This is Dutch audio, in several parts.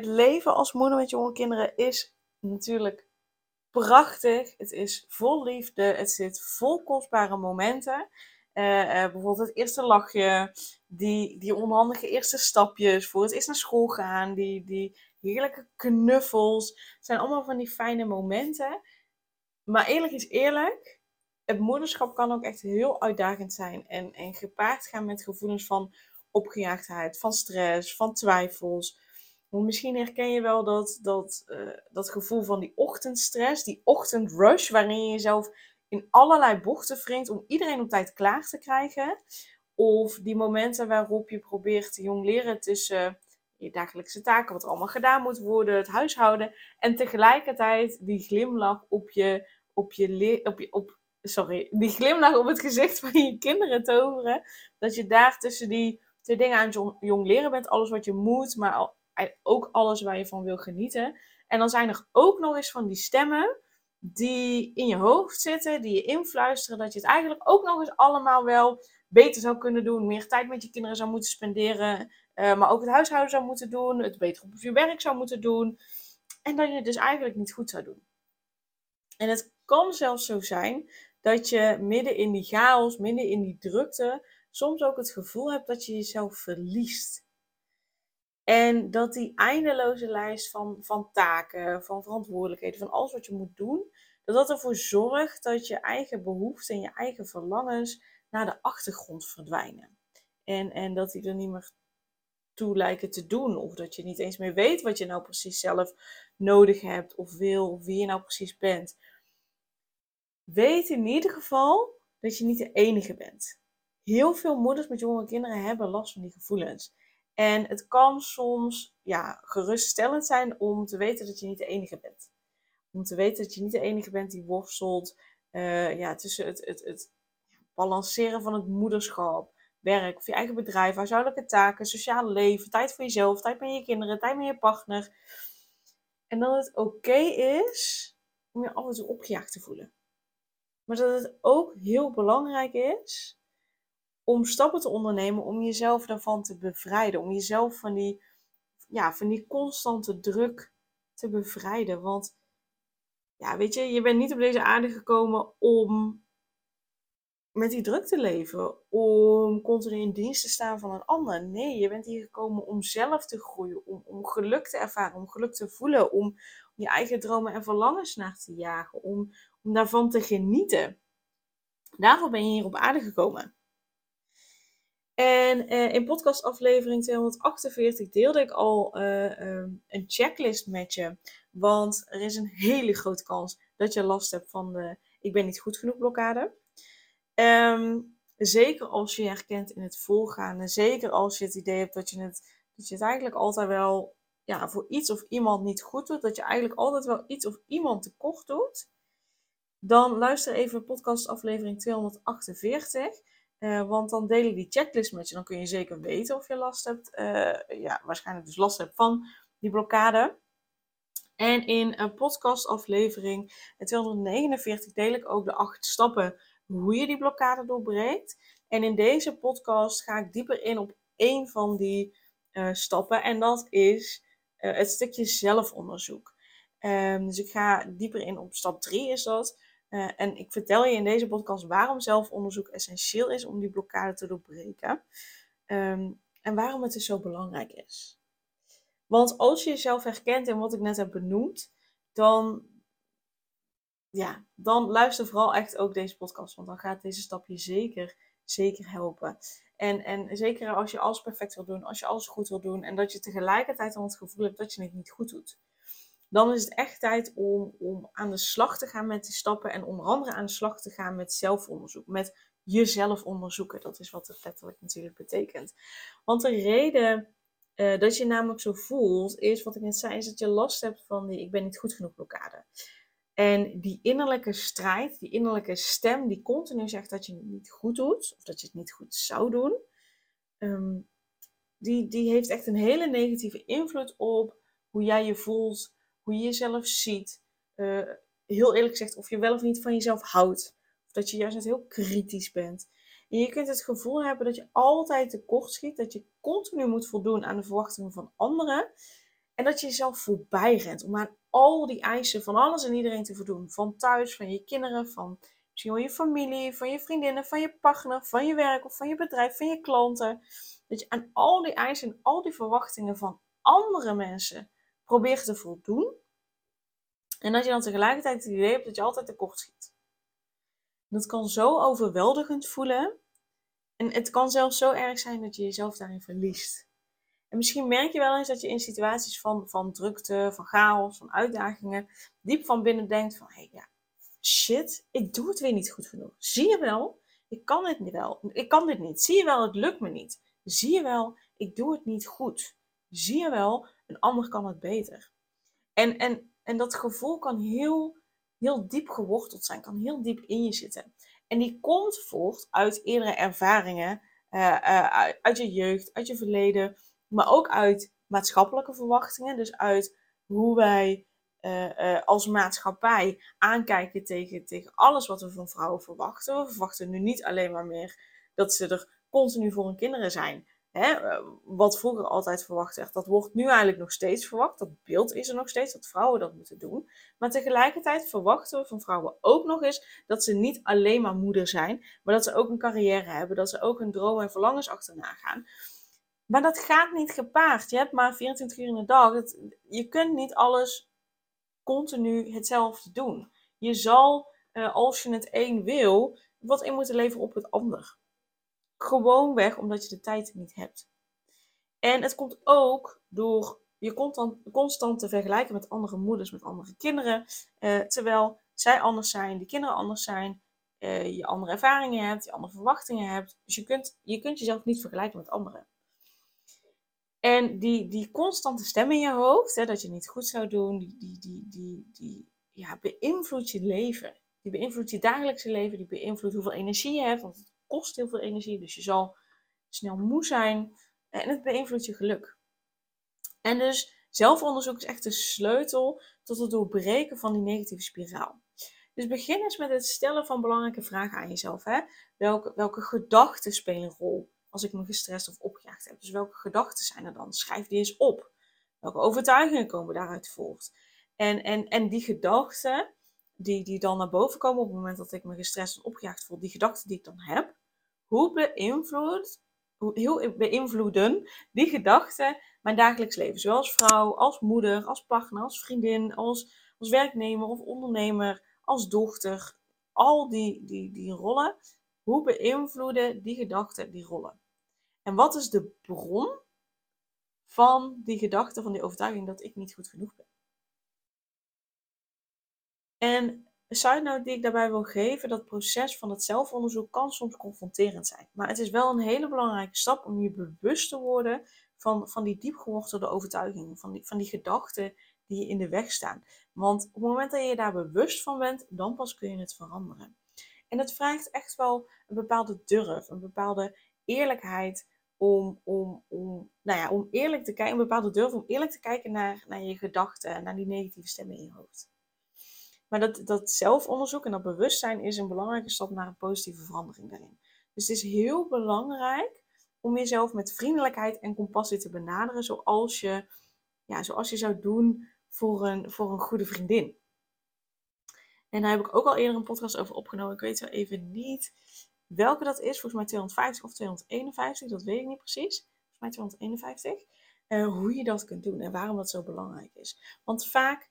Het leven als moeder met jonge kinderen is natuurlijk prachtig. Het is vol liefde. Het zit vol kostbare momenten. Uh, uh, bijvoorbeeld het eerste lachje, die, die onhandige eerste stapjes voor het eerst naar school gaan, die, die heerlijke knuffels. Het zijn allemaal van die fijne momenten. Maar eerlijk is eerlijk, het moederschap kan ook echt heel uitdagend zijn en, en gepaard gaan met gevoelens van opgejaagdheid, van stress, van twijfels. Misschien herken je wel dat, dat, uh, dat gevoel van die ochtendstress, die ochtendrush, waarin je jezelf in allerlei bochten wringt om iedereen op tijd klaar te krijgen. Of die momenten waarop je probeert te jong leren tussen je dagelijkse taken, wat allemaal gedaan moet worden, het huishouden. En tegelijkertijd die glimlach op je, op je, op je op, sorry, die glimlach op het gezicht van je kinderen toveren. Dat je daar tussen die twee dingen aan het jong leren bent. Alles wat je moet, maar ook alles waar je van wil genieten. En dan zijn er ook nog eens van die stemmen die in je hoofd zitten, die je influisteren, dat je het eigenlijk ook nog eens allemaal wel beter zou kunnen doen, meer tijd met je kinderen zou moeten spenderen, uh, maar ook het huishouden zou moeten doen, het beter op je werk zou moeten doen, en dat je het dus eigenlijk niet goed zou doen. En het kan zelfs zo zijn dat je midden in die chaos, midden in die drukte, soms ook het gevoel hebt dat je jezelf verliest. En dat die eindeloze lijst van, van taken, van verantwoordelijkheden, van alles wat je moet doen, dat dat ervoor zorgt dat je eigen behoeften en je eigen verlangens naar de achtergrond verdwijnen. En, en dat die er niet meer toe lijken te doen. Of dat je niet eens meer weet wat je nou precies zelf nodig hebt of wil, of wie je nou precies bent. Weet in ieder geval dat je niet de enige bent. Heel veel moeders met jonge kinderen hebben last van die gevoelens. En het kan soms ja, geruststellend zijn om te weten dat je niet de enige bent. Om te weten dat je niet de enige bent die worstelt uh, ja, tussen het, het, het balanceren van het moederschap, werk of je eigen bedrijf, huishoudelijke taken, sociale leven, tijd voor jezelf, tijd met je kinderen, tijd met je partner. En dat het oké is om je af en toe opgejaagd te voelen. Maar dat het ook heel belangrijk is om stappen te ondernemen om jezelf daarvan te bevrijden. Om jezelf van die, ja, van die constante druk te bevrijden. Want ja, weet je, je bent niet op deze aarde gekomen om met die druk te leven. Om continu in dienst te staan van een ander. Nee, je bent hier gekomen om zelf te groeien. Om, om geluk te ervaren, om geluk te voelen. Om, je eigen dromen en verlangens naar te jagen. Om, om daarvan te genieten. Daarvoor ben je hier op aarde gekomen. En uh, in podcastaflevering 248 deelde ik al uh, um, een checklist met je. Want er is een hele grote kans dat je last hebt van de ik ben niet goed genoeg blokkade. Um, zeker als je je herkent in het volgaan. En zeker als je het idee hebt dat je het, dat je het eigenlijk altijd wel ja, voor iets of iemand niet goed doet. Dat je eigenlijk altijd wel iets of iemand tekort doet. Dan luister even podcastaflevering 248. Uh, want dan delen die checklist met je. Dan kun je zeker weten of je last hebt. Uh, ja, waarschijnlijk dus last hebt van die blokkade. En in een podcastaflevering 249 deel ik ook de acht stappen hoe je die blokkade doorbreekt. En in deze podcast ga ik dieper in op één van die stappen. En dat is het stukje zelfonderzoek. Um, dus ik ga dieper in op stap 3 is dat. Uh, en ik vertel je in deze podcast waarom zelfonderzoek essentieel is om die blokkade te doorbreken. Um, en waarom het dus zo belangrijk is. Want als je jezelf herkent in wat ik net heb benoemd, dan, ja, dan luister vooral echt ook deze podcast. Want dan gaat deze stap je zeker, zeker helpen. En, en zeker als je alles perfect wil doen, als je alles goed wil doen. En dat je tegelijkertijd dan het gevoel hebt dat je het niet goed doet dan is het echt tijd om, om aan de slag te gaan met die stappen. En onder andere aan de slag te gaan met zelfonderzoek. Met jezelf onderzoeken. Dat is wat het letterlijk natuurlijk betekent. Want de reden uh, dat je namelijk zo voelt, is wat ik net zei, is dat je last hebt van die ik ben niet goed genoeg blokkade. En die innerlijke strijd, die innerlijke stem die continu zegt dat je het niet goed doet, of dat je het niet goed zou doen, ehm, die, die heeft echt een hele negatieve invloed op hoe jij je voelt, hoe je jezelf ziet. Uh, heel eerlijk gezegd, of je wel of niet van jezelf houdt. Of dat je juist heel kritisch bent. En je kunt het gevoel hebben dat je altijd tekort schiet, dat je continu moet voldoen aan de verwachtingen van anderen. En dat je jezelf voorbij rent om aan al die eisen van alles en iedereen te voldoen. Van thuis, van je kinderen, van misschien je familie, van je vriendinnen, van je partner, van je werk of van je bedrijf, van je klanten. Dat je aan al die eisen en al die verwachtingen van andere mensen probeert te voldoen. En dat je dan tegelijkertijd het idee hebt dat je altijd tekort schiet. Dat kan zo overweldigend voelen. En het kan zelfs zo erg zijn dat je jezelf daarin verliest. En misschien merk je wel eens dat je in situaties van, van drukte, van chaos, van uitdagingen, diep van binnen denkt van, hé hey, ja, shit, ik doe het weer niet goed genoeg. Zie je wel, ik kan dit niet wel. Ik kan dit niet. Zie je wel, het lukt me niet. Zie je wel, ik doe het niet goed. Zie je wel, een ander kan het beter. En, en, en dat gevoel kan heel, heel diep geworteld zijn, kan heel diep in je zitten. En die komt voort uit eerdere ervaringen, uh, uh, uit je jeugd, uit je verleden, maar ook uit maatschappelijke verwachtingen. Dus uit hoe wij uh, als maatschappij aankijken tegen, tegen alles wat we van vrouwen verwachten. We verwachten nu niet alleen maar meer dat ze er continu voor hun kinderen zijn. Eh, wat vroeger altijd verwacht werd, dat wordt nu eigenlijk nog steeds verwacht. Dat beeld is er nog steeds, dat vrouwen dat moeten doen. Maar tegelijkertijd verwachten we van vrouwen ook nog eens dat ze niet alleen maar moeder zijn, maar dat ze ook een carrière hebben, dat ze ook hun dromen en verlangens achterna gaan. Maar dat gaat niet gepaard. Je hebt maar 24 uur in de dag. je kunt niet alles continu hetzelfde doen. Je zal, uh, als je het één wil, wat in moeten leveren op het ander. Gewoon weg omdat je de tijd niet hebt. En het komt ook door je constant, te vergelijken met andere moeders, met andere kinderen. Uh, terwijl zij anders zijn, die kinderen anders zijn, uh, je andere ervaringen hebt, je andere verwachtingen hebt. Dus je kunt, je kunt jezelf niet vergelijken met anderen. En die, die constante stem in je hoofd, hè, dat je niet goed zou doen, die, die, die, die, die ja, beïnvloedt je leven. Die beïnvloedt je dagelijkse leven, die beïnvloedt hoeveel energie je hebt, want kost heel veel energie, dus je zal snel moe zijn en het beïnvloedt je geluk. En dus zelfonderzoek is echt de sleutel tot het doorbreken van die negatieve spiraal. Dus begin eens met het stellen van belangrijke vragen aan jezelf. Hè? Welke, welke gedachten spelen een rol als ik me gestrest of opgejaagd heb? Dus welke gedachten zijn er dan? Schrijf die eens op. Welke overtuigingen komen daaruit voort? En, en, en die gedachten die, die dan naar boven komen op het moment dat ik me gestrest en opgejaagd voel, die gedachten die ik dan heb, hoe, beïnvloed, hoe beïnvloeden die gedachten mijn dagelijks leven? Zowel als vrouw, als moeder, als partner, als vriendin, als, als werknemer of ondernemer, als dochter. Al die, die, die rollen, hoe beïnvloeden die gedachten die rollen? En wat is de bron van die gedachte, van die overtuiging dat ik niet goed genoeg ben? En een side note die ik daarbij wil geven, dat proces van het zelfonderzoek kan soms confronterend zijn. Maar het is wel een hele belangrijke stap om je bewust te worden van, van die diepgewortelde overtuigingen, van die, van die gedachten die je in de weg staan. Want op het moment dat je daar bewust van bent, dan pas kun je het veranderen. En het vraagt echt wel een bepaalde durf, een bepaalde eerlijkheid om, om, om, nou ja, om eerlijk te kijken, een bepaalde durf om eerlijk te kijken naar, naar je gedachten en naar die negatieve stemmen in je hoofd. Maar dat, dat zelfonderzoek en dat bewustzijn is een belangrijke stap naar een positieve verandering daarin. Dus het is heel belangrijk om jezelf met vriendelijkheid en compassie te benaderen, zoals je, ja, zoals je zou doen voor een, voor een goede vriendin. En daar heb ik ook al eerder een podcast over opgenomen. Ik weet wel even niet welke dat is. Volgens mij 250 of 251, dat weet ik niet precies. Volgens mij 251. Uh, hoe je dat kunt doen en waarom dat zo belangrijk is. Want vaak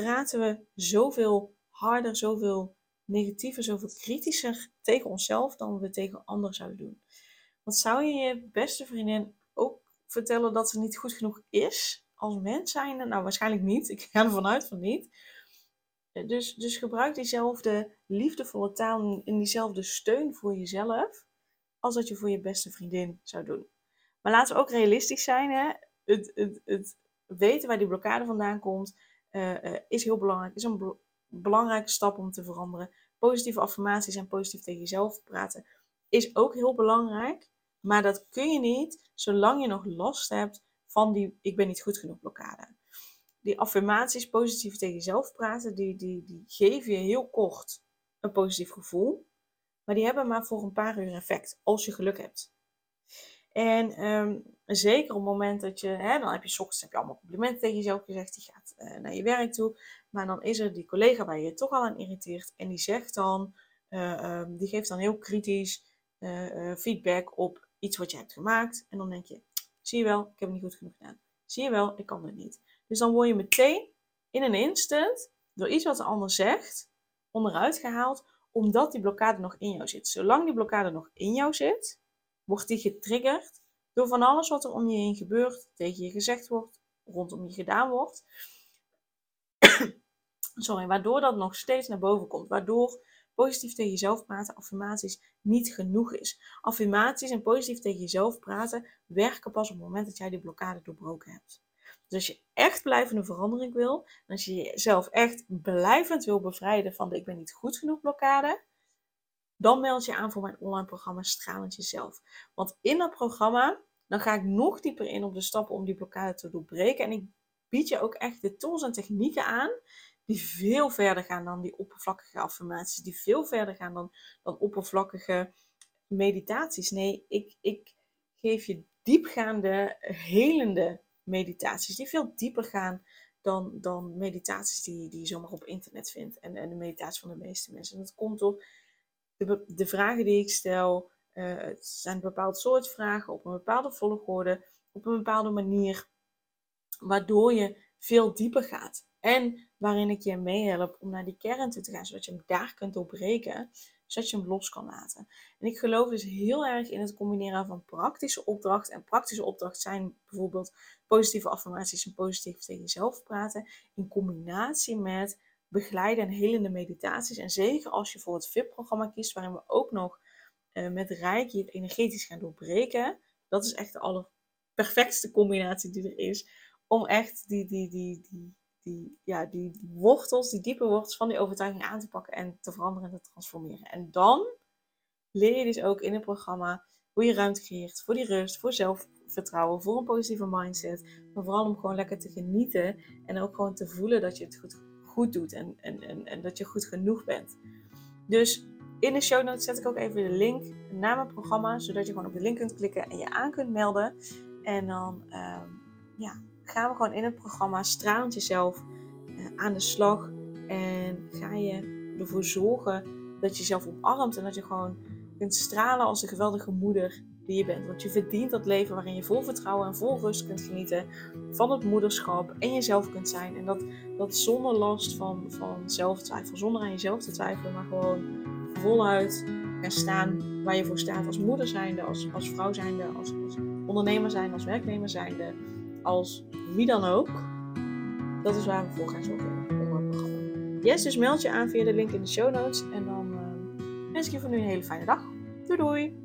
praten we zoveel harder, zoveel negatiever, zoveel kritischer tegen onszelf dan we tegen anderen zouden doen. Want zou je je beste vriendin ook vertellen dat ze niet goed genoeg is als mens zijnde? Nou, waarschijnlijk niet. Ik ga ervan uit van niet. Dus, dus gebruik diezelfde liefdevolle taal en diezelfde steun voor jezelf als dat je voor je beste vriendin zou doen. Maar laten we ook realistisch zijn. Hè? het, het, het weten waar die blokkade vandaan komt, uh, uh, is heel belangrijk. Is een belangrijke stap om te veranderen. Positieve affirmaties en positief tegen jezelf praten is ook heel belangrijk. Maar dat kun je niet zolang je nog last hebt van die ik ben niet goed genoeg blokkade. Die affirmaties, positief tegen jezelf praten, die, die, die geven je heel kort een positief gevoel. Maar die hebben maar voor een paar uur effect, als je geluk hebt. En um, zeker op het moment dat je, hè, dan heb je ochtends heb je allemaal complimenten tegen jezelf gezegd, die gaat uh, naar je werk toe. Maar dan is er die collega waar je je toch al aan irriteert en die zegt dan, uh, um, die geeft dan heel kritisch uh, feedback op iets wat je hebt gemaakt. En dan denk je, zie je wel, ik heb het niet goed genoeg gedaan. Zie je wel, ik kan het niet. Dus dan word je meteen in een instant door iets wat de ander zegt onderuit gehaald, omdat die blokkade nog in jou zit. Zolang die blokkade nog in jou zit, wordt die getriggerd door van alles wat er om je heen gebeurt, tegen je gezegd wordt, rondom je gedaan wordt. Sorry, waardoor dat nog steeds naar boven komt. Waardoor positief tegen jezelf praten, affirmaties, niet genoeg is. Affirmaties en positief tegen jezelf praten werken pas op het moment dat jij die blokkade doorbroken hebt. Dus als je echt blijvende verandering wil, en als je jezelf echt blijvend wil bevrijden van de ik ben niet goed genoeg blokkade, dan meld je aan voor mijn online programma Stralend Jezelf. Want in dat programma, dan ga ik nog dieper in op de stappen om die blokkade te doorbreken. En ik bied je ook echt de tools en technieken aan die veel verder gaan dan die oppervlakkige affirmaties, die veel verder gaan dan, dan oppervlakkige meditaties. Nee, ik, ik geef je diepgaande, helende meditaties, die veel dieper gaan dan, dan meditaties die, die je zomaar op internet vindt en, en de meditaties van de meeste mensen. En dat komt door de, de vragen die ik stel. Uh, het zijn een bepaald soort vragen op een bepaalde volgorde, op een bepaalde manier, waardoor je veel dieper gaat. En waarin ik je meehelp om naar die kern toe te gaan, zodat je hem daar kunt doorbreken, zodat je hem los kan laten. En ik geloof dus heel erg in het combineren van praktische opdrachten. En praktische opdrachten zijn bijvoorbeeld positieve affirmaties en positief tegen jezelf praten, in combinatie met begeleiden en helende meditaties. En zeker als je voor het VIP-programma kiest, waarin we ook nog uh, met Reiki het energetisch gaan doorbreken. Dat is echt de allerperfectste combinatie die er is. Om echt die, die, die, die die, ja, die wortels, die diepe wortels van die overtuiging aan te pakken en te veranderen en te transformeren. En dan leer je dus ook in het programma hoe je ruimte creëert voor die rust, voor zelfvertrouwen, voor een positieve mindset. Maar vooral om gewoon lekker te genieten en ook gewoon te voelen dat je het goed, goed doet en, en, en, en dat je goed genoeg bent. Dus in de show notes zet ik ook even de link naar mijn programma, zodat je gewoon op de link kunt klikken en je aan kunt melden. En dan um, ja, gaan we gewoon in het programma stralend jezelf uh, aan de slag. En ga je ervoor zorgen dat je jezelf omarmt en dat je gewoon kunt stralen als de geweldige moeder die je bent. Want je verdient dat leven waarin je vol vertrouwen en vol rust kunt genieten van het moederschap en jezelf kunt zijn. En dat, dat zonder last van, van zelftwijfel, zonder aan jezelf te twijfelen, maar gewoon voluit gaan staan waar je voor staat als moeder zijnde, als, als vrouw zijnde, als, als ondernemer zijnde, als werknemer zijnde als wie dan ook. Dat is waar we voor gaan zorgen. Yes, dus meld je aan via de link in de show notes. En dan uh, wens ik je voor nu een hele fijne dag. Doei doei!